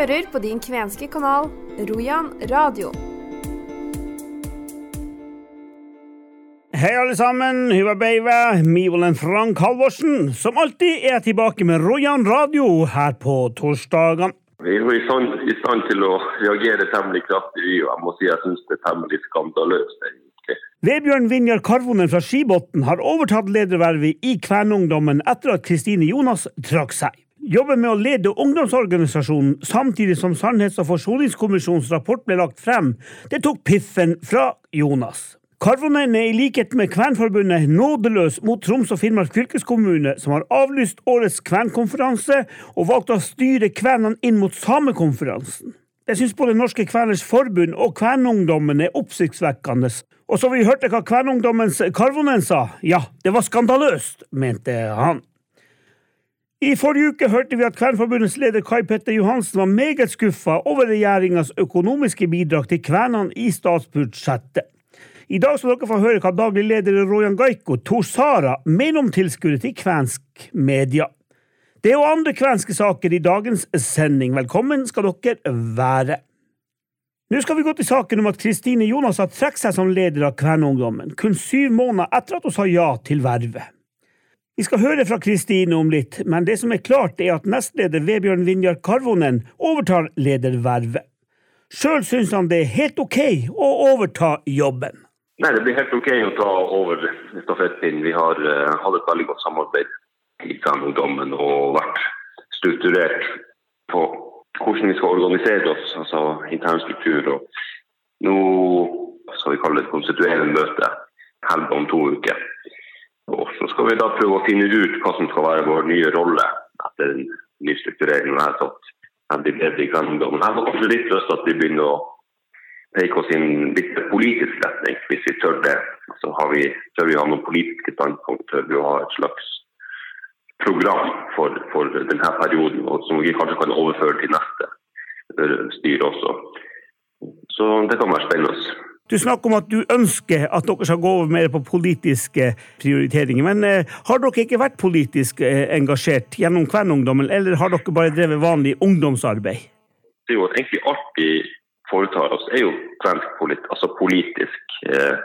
hører på din kvenske kanal Rojan radio. Hei, alle sammen. huva Beive, Mivolen Frank Halvorsen. Som alltid er tilbake med Rojan radio her på torsdagen. Vi er jo i stand, i stand til å reagere temmelig kraftig, vi, og jeg må si jeg syns det er temmelig skandaløst. egentlig. Vebjørn Vinjar Karvonen fra Skibotn har overtatt ledervervet i Kvænungdommen etter at Kristine Jonas trakk seg. Jobben med å lede ungdomsorganisasjonen samtidig som Sannhets- og forsoningskommisjonens rapport ble lagt frem, det tok piffen fra Jonas. Karvonen er i likhet med Kvenforbundet nådeløs mot Troms og Finnmark fylkeskommune, som har avlyst årets kvenkonferanse og valgt å styre kvenene inn mot samekonferansen. Jeg syns både Norske Kveners Forbund og Kvenungdommen er oppsiktsvekkende. Og så vi hørte hva Kvenungdommens Karvonen sa, ja, det var skandaløst, mente han. I forrige uke hørte vi at Kvernforbundets leder Kai Petter Johansen var meget skuffa over regjeringas økonomiske bidrag til kvenene i statsbudsjettet. I dag skal dere få høre hva daglig leder Rojan Gaiko, Tor Sara, mener om tilskuddet til kvensk media. Det jo andre kvenske saker i dagens sending. Velkommen skal dere være. Nå skal vi gå til saken om at Kristine Jonas har trukket seg som leder av Kvenungdommen, kun syv måneder etter at hun sa ja til vervet. Vi skal høre fra Kristine om litt, men det som er klart, er at nestleder Vebjørn Vinjar Karvonen overtar ledervervet. Sjøl syns han det er helt ok å overta jobben. Nei, Det blir helt OK å ta over stafettpinnen. Vi har uh, hatt et veldig godt samarbeid i Ungdommen og vært strukturert på hvordan vi skal organisere oss, altså internstruktur. Og nå skal vi kalle det et konstituerende møte helga om to uker. Og så skal vi da prøve å finne ut hva som skal være vår nye rolle etter den nye strukturering. Jeg tatt veldig bedre i men Jeg har kanskje litt lyst til at vi begynner å peke oss i en litt politisk retning, hvis vi tør det. Så har vi, tør vi ha noen politiske standpunkt, tør vi ha et slags program for, for denne perioden, og som vi kanskje kan overføre til neste styre også. Så det kan være spennende. Du snakker om at du ønsker at dere skal gå over mer på politiske prioriteringer. Men eh, har dere ikke vært politisk eh, engasjert gjennom Kvenungdommen, eller har dere bare drevet vanlig ungdomsarbeid? Det er jo egentlig alt vi foretar oss, er jo kvensk altså politisk. Eh,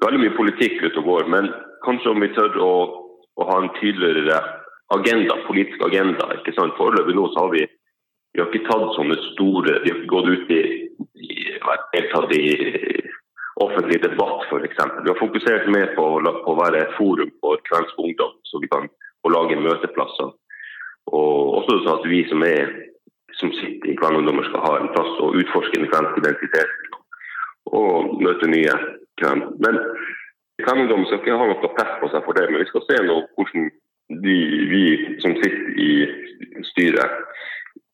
veldig mye politikk ute og går, men kanskje om vi tør å, å ha en tydeligere agenda, politisk agenda. ikke sant? Foreløpig nå så har vi vi har ikke tatt sånne store Vi har ikke gått ut i, i i, i offentlig debatt, f.eks. Vi har fokusert mer på, å være et forum for kvensk ungdom, så vi kan lage møteplasser. Og også sånn at vi som, er, som sitter i Kvenungdommer skal ha en plass å utforske den kvenske identiteten og møte nye kven. Men Kvenungdommen skal ikke ha noe press på seg for det, men vi skal se nå hvordan de, vi som sitter i styret,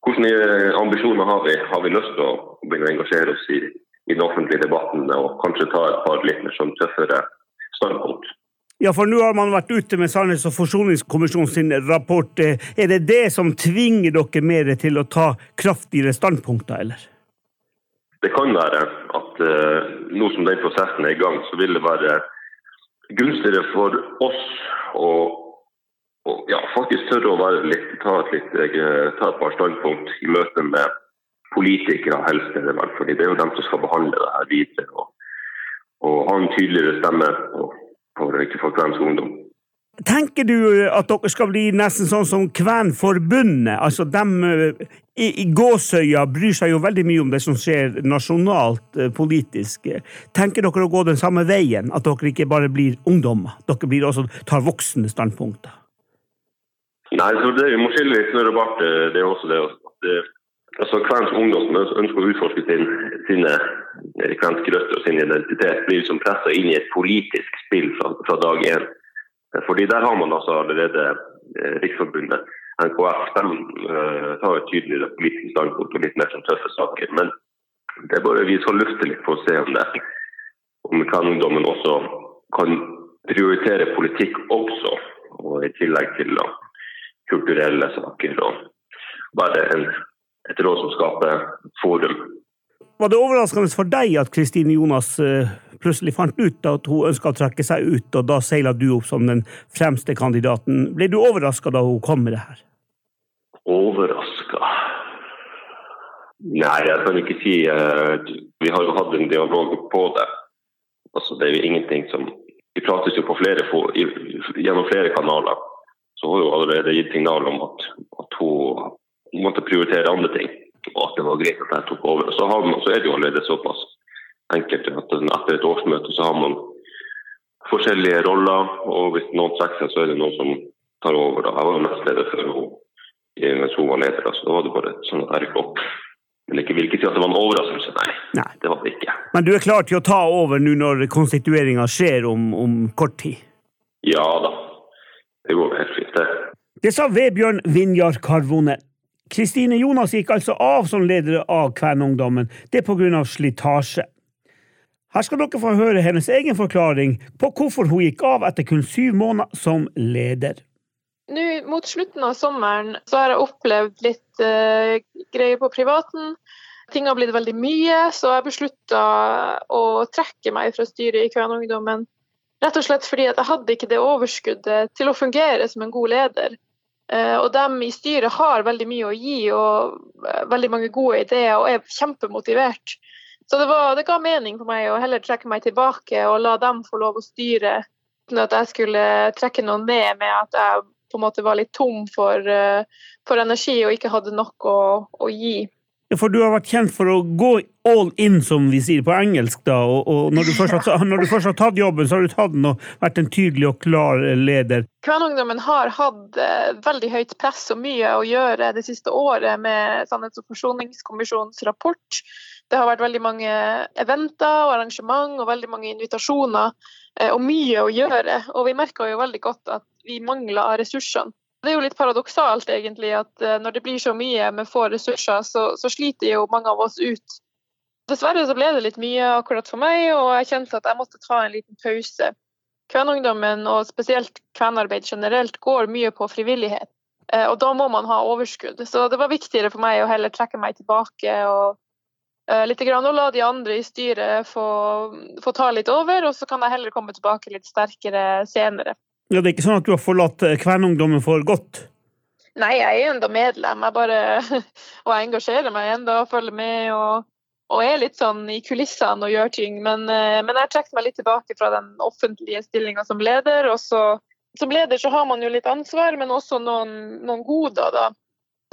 hvilke ambisjoner har vi? Har vi lyst til å begynne å engasjere oss i, i den offentlige debatten og kanskje ta et par litt mer sånn tøffere standpunkt? Ja, for nå har man vært ute med Sannhets- og forsoningskommisjonen sin rapport. Eh, Er det det som tvinger dere mer til å ta kraftigere standpunkter, eller? Det kan være at eh, nå som den prosessen er i gang, så vil det være gunstigere for oss å, å ja, faktisk tørre å litt, ta, et litt, eh, ta et par standpunkt i møte med politikere, helst er det vel, fordi det er jo dem som skal behandle det her videre. Og, og ha en tydeligere stemme på, for kvensk ungdom. Tenker du at dere skal bli nesten sånn som Kvenforbundet? Altså, dem eh, i, i gåsøya bryr seg jo veldig mye om det som skjer nasjonalt eh, politisk. Tenker dere å gå den samme veien? At dere ikke bare blir ungdommer? Dere blir også tar voksne standpunkter? Nei, så det, Vi må skille litt snørr og bart. eh, Det er også det at eh, altså Kvensk ungdom som ønsker å utforske sin, sine eh, kvenske røtter og sin identitet, blir liksom pressa inn i et politisk spill fra, fra dag én. Eh, Fordi Der har man altså allerede eh, Riksforbundet, NKF, de eh, tar et tydeligere politisk standpunkt og litt mer sånn tøffe saker. Men det er bare vi skal lufte litt for å se om det om kvenungdommen også kan prioritere politikk også, og i tillegg til da, kulturelle saker og bare en, et skaper forum. Var det overraskende for deg at Kristine Jonas eh, plutselig fant ut at hun ønska å trekke seg ut, og da seila du opp som den fremste kandidaten? Ble du overraska da hun kom med det her? Overraska Nei, jeg kan ikke si uh, Vi har jo hatt en dialog på det. Altså, det er jo ingenting som Vi prates jo på flere, gjennom flere kanaler. Så har jo allerede gitt signal om at, at hun måtte prioritere andre ting. Og at det var greit at jeg tok over. Så, man, så er det jo allerede såpass enkelt at etter et årsmøte så har man forskjellige roller. Og hvis noen trekker seg, så er det noen som tar over. Da. Jeg var jo nestleder før hun, mens hun var leder. Så da var det bare sånn at jeg rykket opp. Men det vil ikke si at det var en overraskelse, nei. nei. Det var det ikke. Men du er klar til å ta over nå når konstitueringa skjer om, om, kort tid? Ja da. Det går helt fint, det. Det sa Vebjørn Vinjar Karvonen. Kristine Jonas gikk altså av som leder av Kvenungdommen, det på grunn av slitasje. Her skal dere få høre hennes egen forklaring på hvorfor hun gikk av etter kun syv måneder som leder. Nå Mot slutten av sommeren så har jeg opplevd litt uh, greier på privaten. Ting har blitt veldig mye, så jeg beslutta å trekke meg fra styret i Kvenungdommen. Rett og slett fordi jeg hadde ikke det overskuddet til å fungere som en god leder. Uh, og de i styret har veldig mye å gi og uh, veldig mange gode ideer og er kjempemotivert. Så det, var, det ga mening for meg å heller trekke meg tilbake og la dem få lov å styre uten at jeg skulle trekke noen ned med at jeg på en måte var litt tom for, eh, for energi og ikke hadde nok å, å gi. Ja, For du har vært kjent for å gå all in, som vi sier på engelsk. da, og, og når, du først har, når du først har tatt jobben, så har du tatt den og vært en tydelig og klar leder. Kvenungdommen har hatt eh, veldig høyt press og mye å gjøre det siste året med Sannhets- og forsoningskommisjonens rapport. Det har vært veldig mange eventer og arrangement og veldig mange invitasjoner eh, og mye å gjøre. Og vi merka jo veldig godt at vi mangla ressursene. Det er jo litt paradoksalt egentlig at eh, når det blir så mye med få ressurser, så, så, sliter jo mange av oss ut. Dessverre så ble det litt mye akkurat for meg, og jeg kjente at jeg måtte ta en liten pause. Kvenungdommen, og spesielt kvenarbeid generelt, går mye på frivillighet. Eh, og da må man ha overskudd. Så det var viktigere for meg å heller trekke meg tilbake og uh, litt grann, og la de andre i styret få, få ta litt over, og så kan jeg heller komme tilbake litt sterkere senere. Ja, Det er ikke sånn at du har forlatt Kvernungdommen Kvænungdommen for godt? Nei, jeg er enda medlem. Jeg bare, og jeg engasjerer meg enda følger med. og, og er litt sånn i kulissene og gjør ting. Men, eh, men jeg har trukket meg litt tilbake fra den offentlige stillinga som leder. og så, Som leder så har man jo litt ansvar, men også noen, noen goder. da.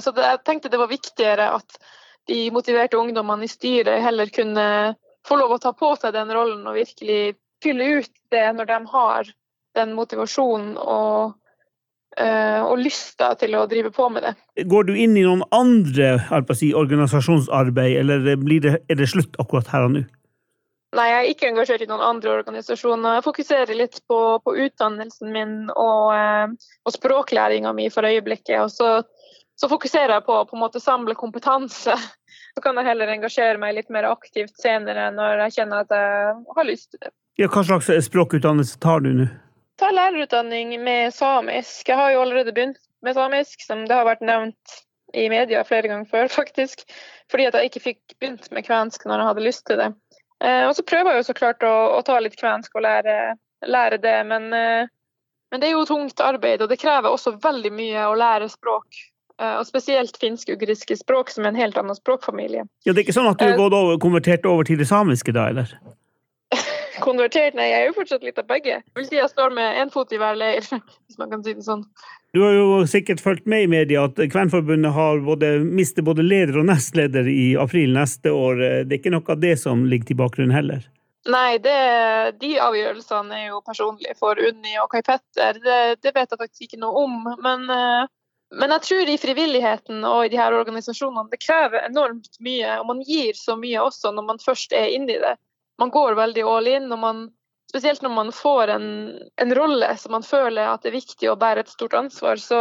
Så det, jeg tenkte det var viktigere at de motiverte ungdommene i styret heller kunne få lov å ta på seg den rollen og virkelig fylle ut det når de har den motivasjonen og, uh, og lysta til å drive på med det. Går du inn i noen andre si, organisasjonsarbeid, eller det, er det slutt akkurat her og nå? Nei, jeg er ikke engasjert i noen andre organisasjoner. Jeg fokuserer litt på, på utdannelsen min og, uh, og språklæringa mi for øyeblikket. Og så, så fokuserer jeg på å samle kompetanse. Så kan jeg heller engasjere meg litt mer aktivt senere når jeg kjenner at jeg har lyst til det. Ja, hva slags språkutdannelse tar du nå? Ta lærerutdanning med samisk. Jeg har jo allerede begynt med samisk, som det har vært nevnt i media flere ganger før, faktisk. Fordi at jeg ikke fikk begynt med kvensk når jeg hadde lyst til det. Eh, og så prøver jeg jo så klart å, å ta litt kvensk og lære, lære det, men, eh, men, det er jo tungt arbeid, og det krever også veldig mye å lære språk. Eh, og spesielt finsk-ugriske språk, som er en helt annen språkfamilie. Ja, Det er ikke sånn at du har konvertert over til det samiske da, eller? Konvertert. Nei, jeg er jo fortsatt litt av begge. Jeg vil si jeg står med én fot i hver leir, hvis man kan si det sånn. Du har jo sikkert fulgt med i media at Kvenforbundet har både, mister både leder og nestleder i april neste år. Det er ikke noe av det som ligger til bakgrunnen heller? Nei, det, de avgjørelsene er jo personlige for Unni og Kai Petter. Det, det, vet jeg faktisk ikke noe om. Men, eh, men, jeg tror i frivilligheten og i de her organisasjonene det krever enormt mye. Og man gir så mye også når man først er inni det man går veldig all in. og man, Spesielt når man får en, en rolle som man føler at det er viktig å bære et stort ansvar, så,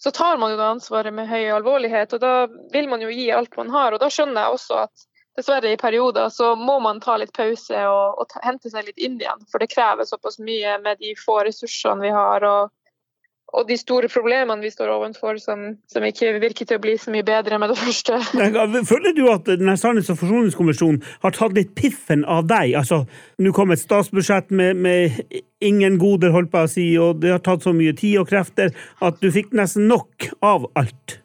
så tar man jo det ansvaret med høy alvorlighet. og Da vil man jo gi alt man har. og Da skjønner jeg også at dessverre i perioder så må man ta litt pause og, og ta, hente seg litt inn igjen. For det krever såpass mye med de få ressursene vi har. og og de store problemene vi står overfor, som, som, ikke virker til å bli så mye bedre med det første. Føler du at denne Sannhets- og forsoningskommisjonen har tatt litt piffen av deg? Altså, Nå kom et statsbudsjett med, med, ingen goder, holdt på å si, og det har tatt så mye tid og krefter at du fikk nesten nok av alt.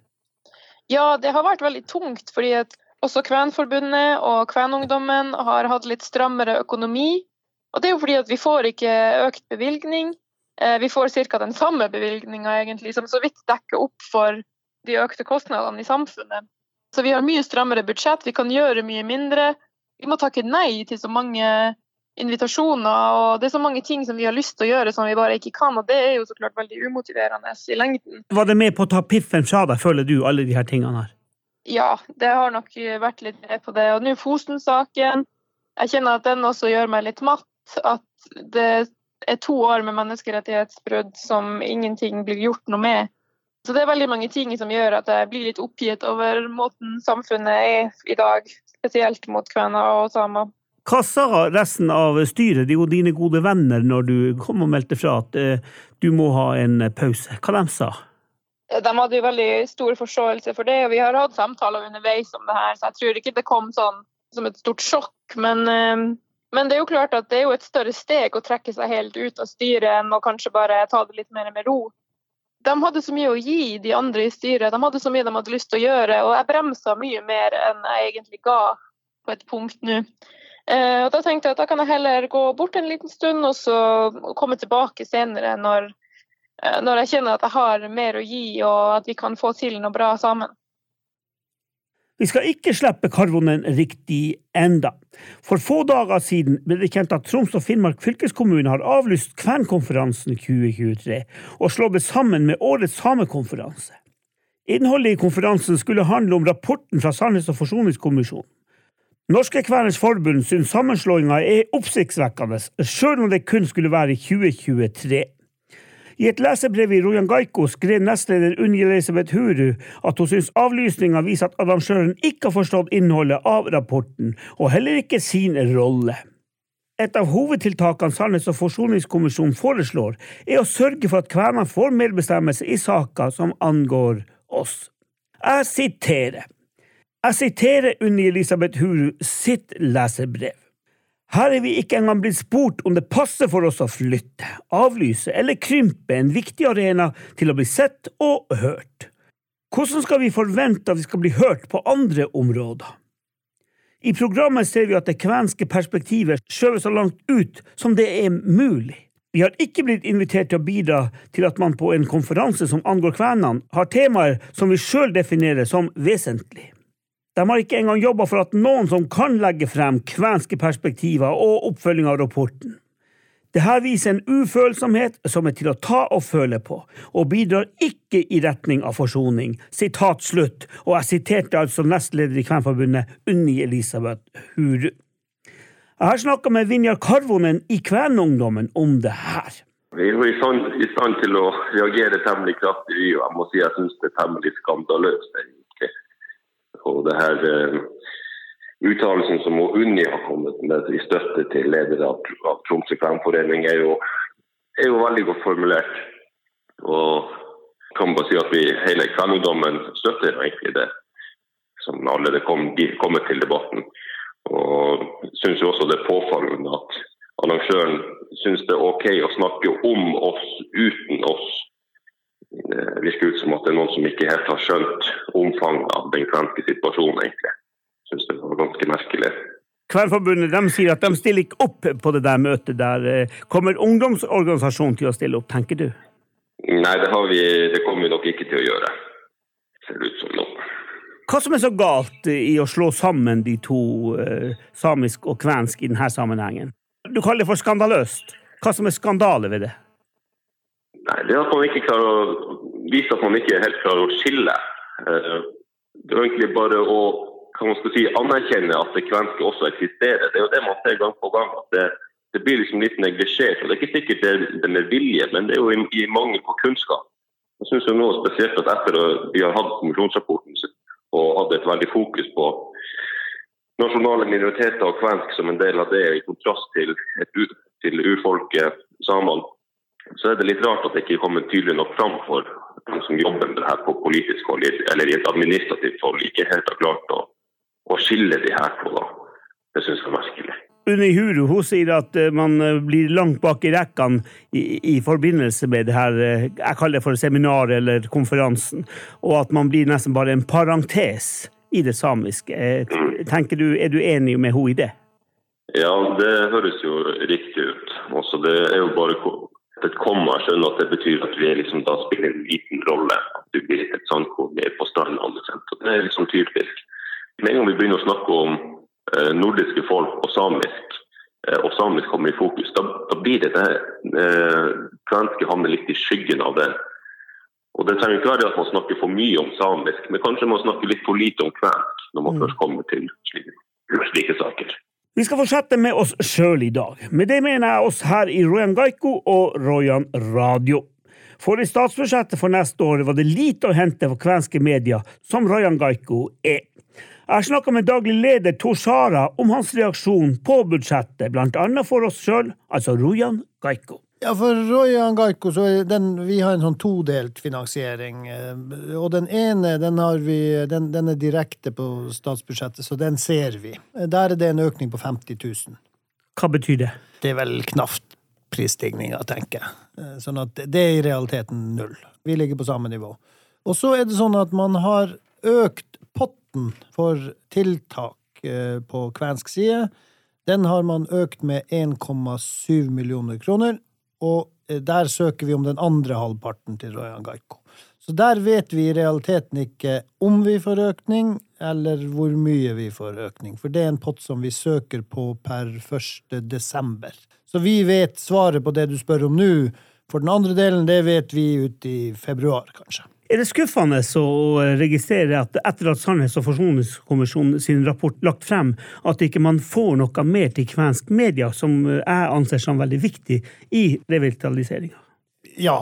Ja, det har vært veldig tungt, fordi at også Kvenforbundet og Kvenungdommen har hatt litt strammere økonomi. Og det er jo fordi at vi får ikke økt bevilgning. Eh, vi får ca. den samme bevilgninga egentlig, som så vidt dekker opp for de økte kostnadene i samfunnet. Så vi har mye strammere budsjett, vi kan gjøre mye mindre. Vi må takke nei til så mange invitasjoner, og det er så mange ting som vi har lyst til å gjøre som vi bare ikke kan, og det er jo så klart veldig umotiverende i lengden. Var det med på å ta piffen fra deg, føler du, alle de her tingene her? Ja, det har nok vært litt med på det. Og nå Fosen-saken. Jeg kjenner at den også gjør meg litt matt. At det to år med menneskerettighetsbrudd som ingenting blir gjort noe med. Så det er veldig mange ting som gjør at jeg blir litt oppgitt over måten samfunnet er i dag. Spesielt mot kvener og samer. Hva sa resten av styret, de og dine gode venner, når du kom og meldte fra at eh, du må ha en pause? Hva de sa de? de hadde jo veldig stor forståelse for det, og vi har hatt samtaler underveis om det her, så jeg tror ikke det kom sånn som et stort sjokk. Men, eh, men, det er jo klart at det er jo et større steg å trekke seg helt ut av styret enn å kanskje bare ta det litt mer med ro. De hadde så mye å gi, de andre i styret. De hadde så mye de hadde lyst til å gjøre, og jeg bremsa mye mer enn jeg egentlig ga på et punkt nå. Eh, og Da tenkte jeg at da kan jeg heller gå bort en liten stund og så komme tilbake senere når Eh, når jeg kjenner at jeg har mer å gi, og at vi kan få til noe bra sammen. Vi skal ikke slippe karvonen riktig enda. For få dager siden ble det kjent at Troms og Finnmark fylkeskommune har avlyst Kvenkonferansen 2023 og slått det sammen med årets samekonferanse. Innholdet i konferansen skulle handle om rapporten fra Sannhets- og forsoningskommisjonen. Norske Kveners Forbund syns sammenslåinga er oppsiktsvekkende, sjøl om det kun skulle være i 2023. I et lesebrev i Rojan Gaiko skrev nestleder Unni Elisabeth Huru at hun syns avlysninga viser at arrangøren ikke har forstått innholdet av rapporten, og heller ikke sin rolle. Et av hovedtiltakene Sannhets- og forsoningskommisjonen foreslår, er å sørge for at kvenene får medbestemmelse i saker som angår oss. Jeg siterer. Jeg siterer Unni Elisabeth Huru sitt leserbrev. Her er vi ikke engang blitt spurt om det passer for oss å flytte, avlyse eller krympe en viktig arena til å bli sett og hørt. Hvordan skal vi forvente at vi skal bli hørt på andre områder? I programmet ser vi at det kvenske perspektivet skjøves så langt ut som det er mulig. Vi har ikke blitt invitert til å bidra til at man på en konferanse som angår kvenene, har temaer som vi sjøl definerer som vesentlig. De har ikke engang jobba for at noen som kan legge frem kvenske perspektiver og oppfølging av rapporten. Dette viser en ufølsomhet som er til å ta og føle på, og bidrar ikke i retning av forsoning. Sitat slutt, og jeg siterte altså nestleder i Kvenforbundet, Unni Elisabeth Huru. Jeg har snakka med Vinjar Karvonen i Kvenungdommen om det her. Vi er stand, i stand til å reagere temmelig kraftig, og jeg må si jeg syns det er temmelig skandaløst og det her uh, Uttalelsen som Unni har kommet med i støtte til leder av, av Tromsø Kvenforening, er, er, jo veldig godt formulert. Og kan bare si at vi hele kvenungdommen støtter egentlig det som allerede kom, kommet til debatten. Og syns jo også det er påfallende at arrangøren syns det er OK å snakke om oss uten oss virker ut som at det er noen som ikke helt har skjønt omfanget av den kvenske situasjonen, egentlig. Syns det var ganske merkelig. Kvenforbundet de sier at de stiller ikke opp på det der møtet der. Kommer ungdomsorganisasjonen til å stille opp, tenker du? Nei, det, vi, det kommer vi nok ikke til å gjøre. Ser det ut som nå. Hva som er så galt i å slå sammen de to, eh, samisk og kvensk, i denne sammenhengen? Du kaller det for skandaløst. Hva som er skandale ved det? Nei, Det at man ikke klarer å vise at man ikke helt klarer å skille. Eh, det er egentlig bare å kan man si, anerkjenne at det kvenske også eksisterer. Det er jo det man ser gang på gang. at Det, det blir liksom litt neglisjert. og Det er ikke sikkert det, det med vilje, men det er jo i, i mangel på kunnskap. Jeg synes jo nå spesielt at Etter at vi har hatt kommisjonsrapporten og hadde et veldig fokus på nasjonale minoriteter og kvensk som en del av det, i kontrast til, et, til urfolket samene, så er det litt rart at det ikke kommer tydelig nok fram for de som jobber med det her på politisk hold eller i et administrativt hold, ikke helt har klart å, å skille de her på. Da. Det syns jeg er merkelig. Unni Huru hun sier at eh, man eh, blir langt bak i rekkene i, i, forbindelse med det her eh, jeg kaller det for seminaret eller konferansen, og at man blir nesten bare en parentes i det samiske. Eh, tenker du, Er du enig med henne i det? Ja, det høres jo riktig ut. Også det er jo bare et komma. Skjønner at det betyr at vi liksom da spiller en liten rolle. At du blir et sandkorn mer på stranden. Det er liksom typisk. Med en gang vi begynner å snakke om eh, nordiske folk og samisk, eh, og samisk kommer i fokus, da, da blir det det eh, kvenske havner litt i skyggen av det. Og Det trenger ikke være at man snakker for mye om samisk, men kanskje man snakker litt for lite om kvensk når man mm. først kommer til slike, slike saker. Vi skal fortsette med oss sjøl i dag. Med det mener jeg oss her i Rojan Gaiko og Rojan Radio. For i statsbudsjettet for neste år var det lite å hente for kvenske medier, som Rojan Gaiko er. Jeg snakka med daglig leder Tor Sara om hans reaksjon på budsjettet, blant annet for oss sjøl, altså Rojan Gaiko. Ja, for Royan Gaiko så er den, vi har en sånn todelt finansiering. Eh, og den ene den, vi, den, den, er direkte på statsbudsjettet, så den ser vi. Der er det en økning på 50 000. Hva betyr det? Det er vel knapt prisstigninga, tenker jeg. Eh, sånn at det er i realiteten null. Vi ligger på samme nivå. Og så er det sånn at man har økt potten for tiltak eh, på kvensk side, den har man økt med 1,7 millioner kroner. Og eh, der søker vi om den andre halvparten til Royan Gaiko. Så der vet vi i realiteten ikke om vi får økning, eller hvor mye vi får økning. For det er en pott som vi søker på per 1. desember. Så vi vet svaret på det du spør om nå. For den andre delen, det vet vi ut i februar, kanskje. Er det skuffende å registrere at etter at Sannhets- og forsoningskommisjonen sin rapport lagt frem, at ikke man får noe mer til kvensk media, som jeg anser som veldig viktig i revitaliseringa? Ja,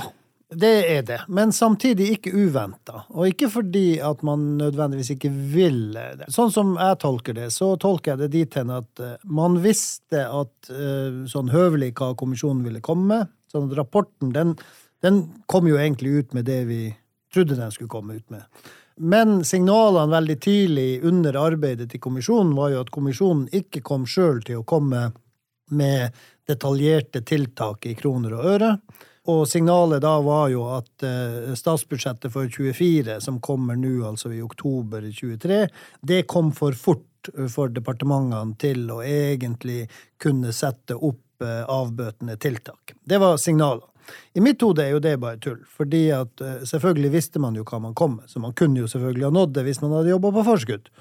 det er det. Men samtidig ikke uventa. Og ikke fordi at man nødvendigvis ikke vil det. Sånn som jeg tolker det, så tolker jeg det dit hen at eh, man visste at eh, sånn høvelig hva kommisjonen ville komme med. Sånn at rapporten, den, den kom jo egentlig ut med det vi trodde den skulle komme ut med. Men signalene veldig tidlig under arbeidet til kommisjonen var jo at kommisjonen ikke kom sjøl til å komme med detaljerte tiltak i kroner og øre. Og signalet da var jo at eh, statsbudsjettet for 24, som kommer nå altså i oktober 23, det kom for fort for departementene til å egentlig kunne sette opp eh, avbøtende tiltak. Det var signalet. I mitt hode er jo det bare tull, fordi at uh, selvfølgelig visste man jo hva man kom med, så man kunne jo selvfølgelig ha nådd det hvis man hadde jobba på forskudd,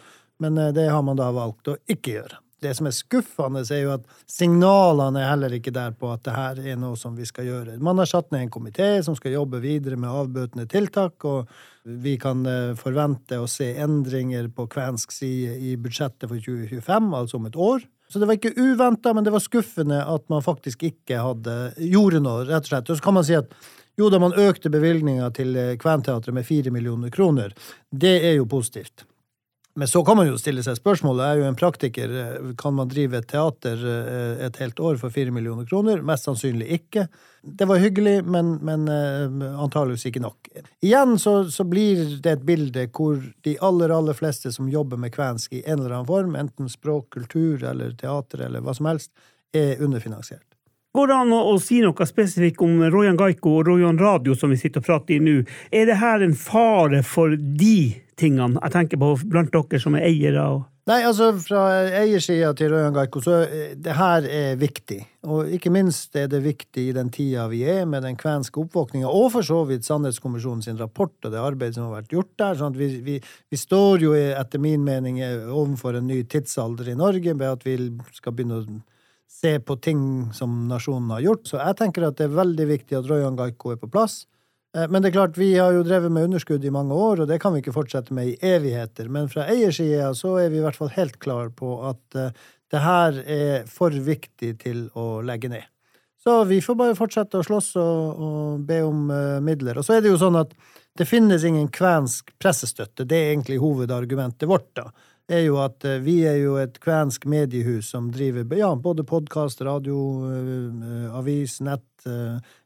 men uh, det har man da valgt å ikke gjøre. Det som er skuffende, er jo at signalene er heller ikke der på at det her er noe som vi skal gjøre. Man har satt ned en komité som skal jobbe videre med avbøtende tiltak, og vi kan uh, forvente å se endringer på kvensk side i budsjettet for 2025, altså om et år. Så det var ikke uventa, men det var skuffende at man faktisk ikke hadde gjorde noe, rett og slett. Og så kan man si at jo da man økte bevilgninga til eh, Kventeatret med fire millioner kroner, det er jo positivt. Men så kan man jo stille seg spørsmålet, jeg er jo en praktiker, kan man drive et teater eh, et helt år for fire millioner kroner? Mest sannsynlig ikke. Det var hyggelig, men, men eh, antageligvis ikke nok. Igjen så, så, blir det et bilde hvor de aller, aller fleste som jobber med kvensk i en eller annen form, enten språk, kultur eller teater eller hva som helst, er underfinansiert. Går det an å si noe spesifikt om Royan Gaiko og Royan Radio, som vi sitter og prater i nå? Er det her en fare for de tingene jeg tenker på blant dere som er eiere? og Nei, altså Fra eiersida til Røyan Gaiko, så eh, det her er viktig. Og ikke minst er det viktig i den tida vi er, med den kvenske oppvåkninga, og for så vidt Sannhetskommisjonen sin rapport og det arbeidet som har vært gjort der. sånn at vi, vi, vi står jo, etter min mening, overfor en ny tidsalder i Norge, ved at vi skal begynne å se på ting som nasjonen har gjort. Så jeg tenker at det er veldig viktig at Røyan Gaiko er på plass. Eh, men det er klart, vi har jo drevet med underskudd i mange år, og det kan vi ikke fortsette med i evigheter. Men fra eiersida så er vi i hvert fall helt klar på at uh, det her er for viktig til å legge ned. Så vi får bare fortsette å slåss og, og be om uh, midler. Og så er det jo sånn at det finnes ingen kvensk pressestøtte. Det er egentlig hovedargumentet vårt, da. Er jo at uh, vi er jo et kvensk mediehus som driver ja, både podkast, radio, avis, nett,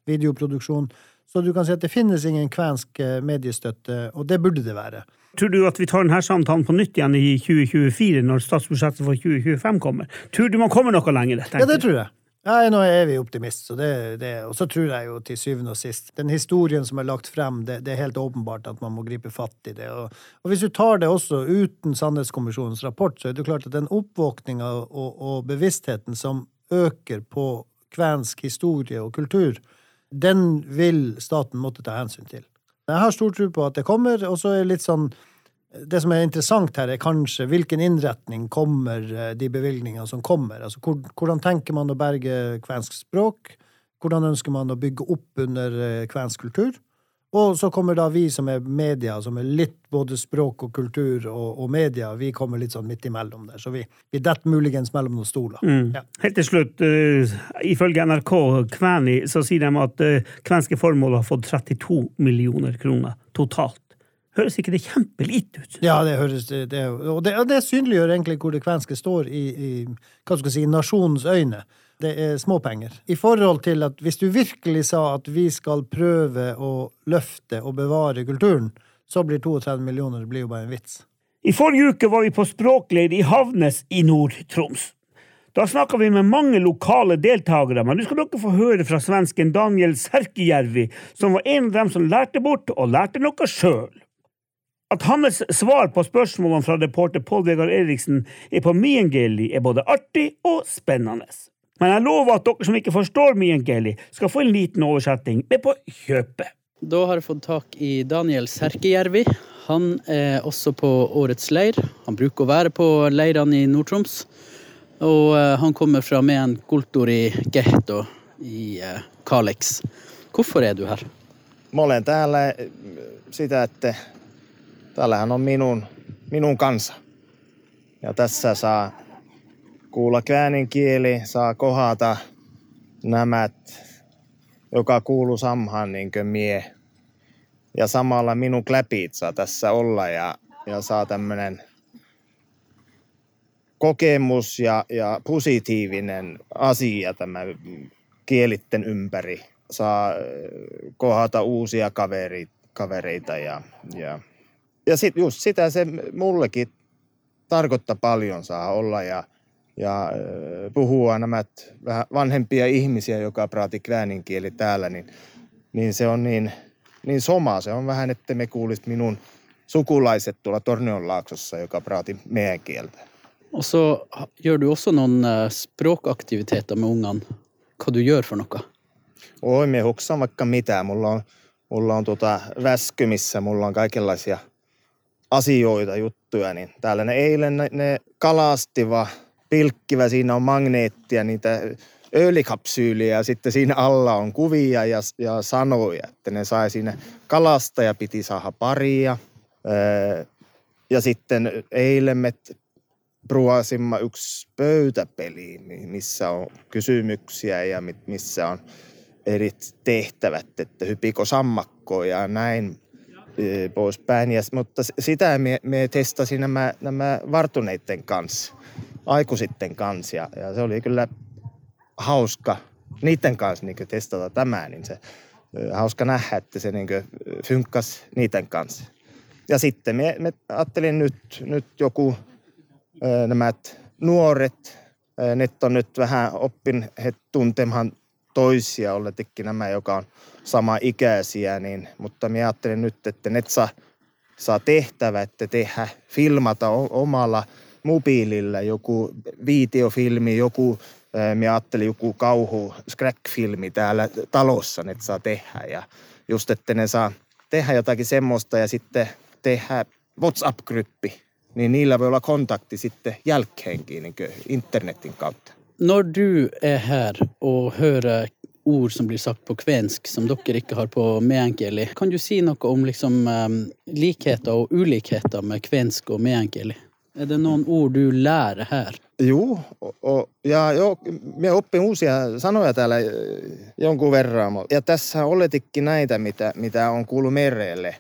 videoproduksjon. Så du kan si at det finnes ingen kvensk eh, mediestøtte, og det burde det være. Tror du at vi tar denne samtalen på nytt igjen i 2024, når statsbudsjettet for 2025 kommer? Tror du man kommer noe lenger? Ja, det tror jeg. Nei, nå er vi optimist, så det, det, og så tror jeg jo til syvende og sist Den historien som er lagt frem, det, det er helt åpenbart at man må gripe fatt i det. Og, og hvis du tar det også uten Sannhetskommisjonens rapport, så er det klart at den oppvåkninga og, og, bevisstheten som øker på kvensk historie og kultur, den vil staten måtte ta hensyn til. Jeg har stor tro på at det kommer, og så er det litt sånn det som er interessant her, er kanskje hvilken innretning kommer eh, de bevilgningene som kommer? Altså, hvordan tenker man å berge kvensk språk? Hvordan ønsker man å bygge opp under eh, kvensk kultur? Og så kommer da vi som er media, som er litt både språk og kultur og, og media, vi kommer litt sånn midt imellom der. Så vi, vi detter muligens mellom noen stoler. Mm. Ja. Helt til slutt, uh, ifølge NRK Kvæni, så sier de at uh, kvenske formål har fått 32 millioner kroner totalt høres ikke det kjempelite ut? Ja, det høres det, det, og, det, og det synliggjør egentlig hvor det kvenske står i, i hva skal si, nasjonens øyne. Det er småpenger. I forhold til at hvis du virkelig sa at vi skal prøve å løfte og bevare kulturen, så blir 32 millioner det blir jo bare en vits. I forrige uke var vi på språkleir i Havnes i Nord-Troms. Da snakka vi med mange lokale deltakere, men nå skal dere få høre fra svensken Daniel Serkijärvi, som var en av dem som lærte bort og lærte noe sjøl. At hans svar på spørsmålene fra reporter Pål Vegard Eriksen er på miengeli, er både artig og spennende. Men jeg lover at dere som ikke forstår miengeli, skal få en liten oversetting med på kjøpet. Da har jeg fått tak i Daniel Serkejärvi. Han er også på årets leir. Han bruker å være på leirene i Nord-Troms. Og eh, han kommer fra Mean Kultur i Gehto i eh, Kalix. Hvorfor er du her? Mä olen täällä sitä, että täällähän on minun, minun kansa. Ja tässä saa kuulla käänin kieli, saa kohata nämä, joka kuuluu samhan niin mie. Ja samalla minun kläpit saa tässä olla ja, ja saa tämmöinen kokemus ja, ja positiivinen asia tämä kielitten ympäri. Saa kohata uusia kaveri, kavereita ja, ja ja sit, just sitä se mullekin tarkoittaa paljon saa olla ja, ja puhua nämä vähän vanhempia ihmisiä, joka praati kväänin kieli täällä, niin, niin se on niin, niin soma. Se on vähän, että me kuulisit minun sukulaiset tuolla Tornionlaaksossa, joka praati meidän kieltä. Og så gjør du også noen eh, språkaktiviteter med ungene. Hva du gjør for noe? Oi, me hoksan vaikka mitä. Mulla on, mulla on tuota väskymissä, mulla on kaikenlaisia – asioita, juttuja, niin täällä ne eilen ne, ne kalastiva, pilkkivä, siinä on magneettia, niitä öljykapsyyliä ja sitten siinä alla on kuvia ja, ja sanoja, että ne sai siinä kalasta ja piti saada paria. Öö, ja sitten eilen me pruasimme yksi pöytäpeli, missä on kysymyksiä ja missä on eri tehtävät, että hypiko sammakkoa ja näin poispäin. Ja, mutta sitä me, me testasin nämä, nämä vartuneiden kanssa, aikuisitten kanssa. Ja, ja se oli kyllä hauska niiden kanssa niin testata tämä, niin se hauska nähdä, että se niin fynkkas niiden kanssa. Ja sitten me, me ajattelin nyt, nyt joku nämä nuoret, ne on nyt vähän oppin tuntemaan toisia, olletekin nämä, joka on sama ikäisiä, niin, mutta minä ajattelen nyt, että net saa, saa tehtävä, että tehdä, filmata omalla mobiililla joku videofilmi, joku, minä ajattelin joku kauhu, scrack-filmi täällä talossa, ne saa tehdä ja just, että ne saa tehdä jotakin semmoista ja sitten tehdä WhatsApp-gruppi, niin niillä voi olla kontakti sitten jälkeenkin niin internetin kautta. Når du er her og hører ord som blir sagt på kvensk som dere ikke har på meänkieli, kan du si noe om liksom, um, likheter og ulikheter med kvensk og meänkieli? Er det noen ord du lærer her? Joo, o, ja jo, me oppin uusia sanoja täällä jonkun verran. Ja tässä oletikin näitä, mitä, mitä on kuullut merelle.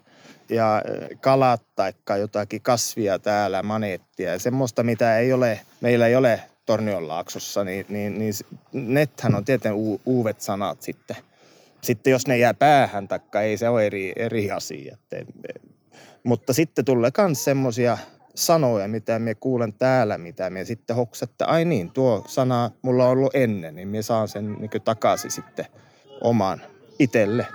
Ja kalat tai jotakin kasvia täällä, manettia ja semmoista, mitä ei ole, meillä ei ole Tornionlaaksossa, niin, niin, niin nethän on tietenkin u, uudet sanat sitten. Sitten jos ne jää päähän, taikka ei se ole eri, eri asia. Et, mutta sitten tulee myös semmoisia sanoja, mitä me kuulen täällä, mitä me sitten hoksatte, ai niin, tuo sana mulla on ollut ennen, niin me saan sen niin takaisin sitten oman itselle.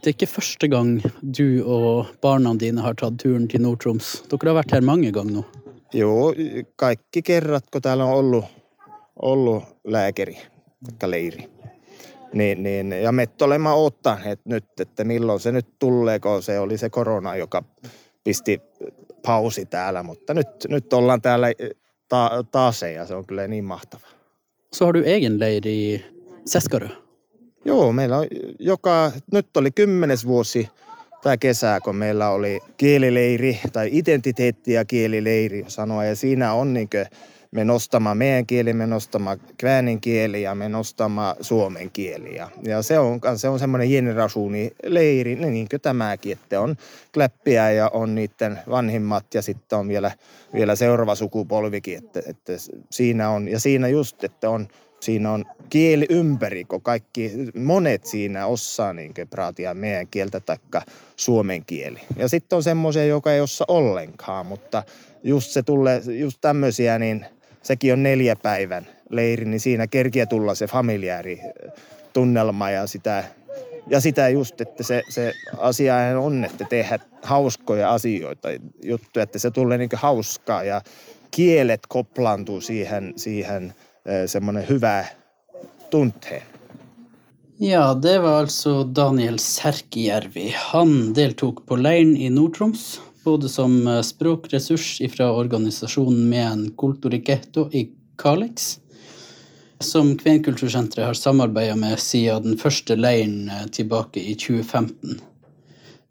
Det er ikke første gang du og barna dine har tatt turen til Nord-Troms. Dere har vært her mange ganger nå. Joo, kaikki kerrat, kun täällä on ollut, ollut lääkäri, leiri. Niin, niin, ja me olemme ottaneet nyt, että milloin se nyt tulee, kun se oli se korona, joka pisti pausi täällä. Mutta nyt, nyt ollaan täällä ta- taas ja se on kyllä niin mahtavaa. Så har du egen leir i Seskarö. Joo, meillä on joka, nyt oli kymmenes vuosi tämä kesä, kun meillä oli kielileiri tai identiteetti- ja kielileiri sanoa. Ja siinä on niin me nostamaan meidän kieli, me nostamaan kväänin kieli ja me nostamaan suomen kieli. Ja, ja se on, se on semmoinen generasuunileiri, niin, niin kuin tämäkin, että on kläppiä ja on niiden vanhimmat ja sitten on vielä, vielä seuraava sukupolvikin, että, että siinä on, ja siinä just, että on siinä on kieli ympäri, kun kaikki, monet siinä osaa niin praatia meidän kieltä taikka suomen kieli. Ja sitten on semmoisia, joka ei osaa ollenkaan, mutta just se tulee, just tämmöisiä, niin sekin on neljä päivän leiri, niin siinä kerkiä tulla se familiääri tunnelma ja sitä, ja sitä just, että se, se asia on, että tehdä hauskoja asioita, juttuja, että se tulee niin hauskaa ja kielet koplantuu siihen, siihen semmoinen hyvä tunteen. Ja, det var altså Daniel Serkijärvi. Han deltok på leiren i Nord-Troms både som eh, språkressurs fra organisasjonen Meen Kulturiketo i Kalix, som Kvenkultursenteret har samarbeida med siden den første leiren eh, tilbake i 2015.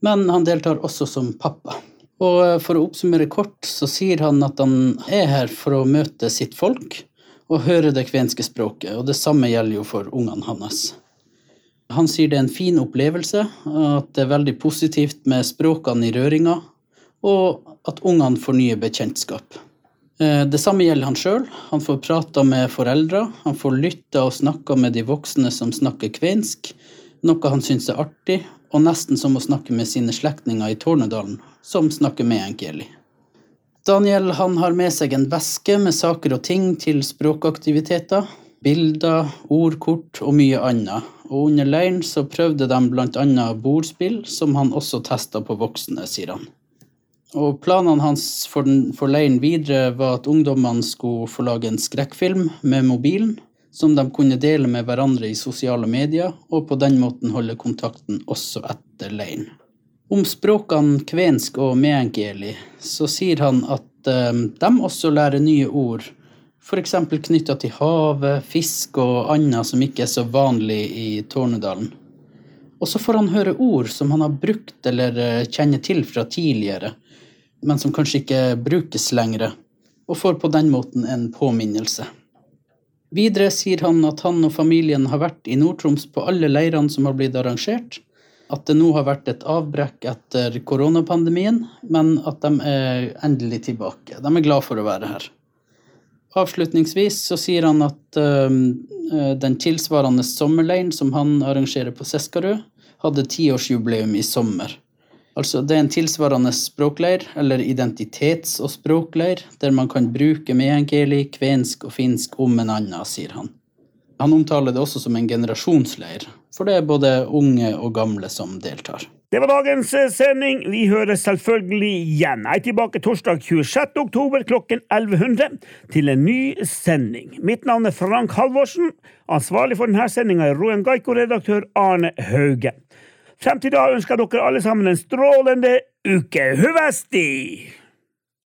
Men han deltar også som pappa. Og eh, for å oppsummere kort, så sier han at han er her for å møte sitt folk og høre det kvenske språket, og det samme gjelder jo for ungene hans. Han sier det er en fin opplevelse, at det er veldig positivt med språkene i røringa, og at ungene får nye bekjentskap. Eh, det samme gjelder han sjøl. Han får prata med foreldre, han får lytta og snakka med de voksne som snakker kvensk, noe han syns er artig, og nesten som å snakke med sine slektninger i Tornedalen, som snakker med enkeli. Daniel han har med seg en veske med saker og ting til språkaktiviteter, bilder, ordkort og mye annet, og under leiren så prøvde de bl.a. bordspill, som han også testa på voksne, sier han. Og planene hans for, den, for leiren videre var at ungdommene skulle få lage en skrekkfilm med mobilen, som de kunne dele med hverandre i sosiale medier, og på den måten holde kontakten også etter leiren. Om språkene kvensk og meänkieli så sier han at um, de også lærer nye ord, f.eks. knytta til havet, fisk og annet som ikke er så vanlig i Tornedalen. Og så får han høre ord som han har brukt eller eh, kjenner til fra tidligere, men som kanskje ikke brukes lenger, og får på den måten en påminnelse. Videre sier han at han og familien har vært i Nord-Troms på alle leirene som har blitt arrangert, at det nå har vært et avbrekk etter koronapandemien, men at de er endelig tilbake. De er glad for å være her. Avslutningsvis så sier han at uh, den tilsvarende sommerleiren som han arrangerer på Seskarud, hadde tiårsjubileum i sommer. Altså, det er en tilsvarende språkleir, eller identitets- og språkleir, der man kan bruke meänkieli, kvensk og finsk om en annen, sier han. Han omtaler det også som en generasjonsleir, for det er både unge og gamle som deltar. Det var dagens eh, sending. Vi høres selvfølgelig igjen. Jeg er tilbake torsdag 26. oktober klokken 1100 til en ny sending. Mitt navn er Frank Halvorsen. Ansvarlig for denne sendinga er Roen Gaiko-redaktør Arne Hauge. Frem til da ønsker dere alle sammen en strålende uke. Huvesti!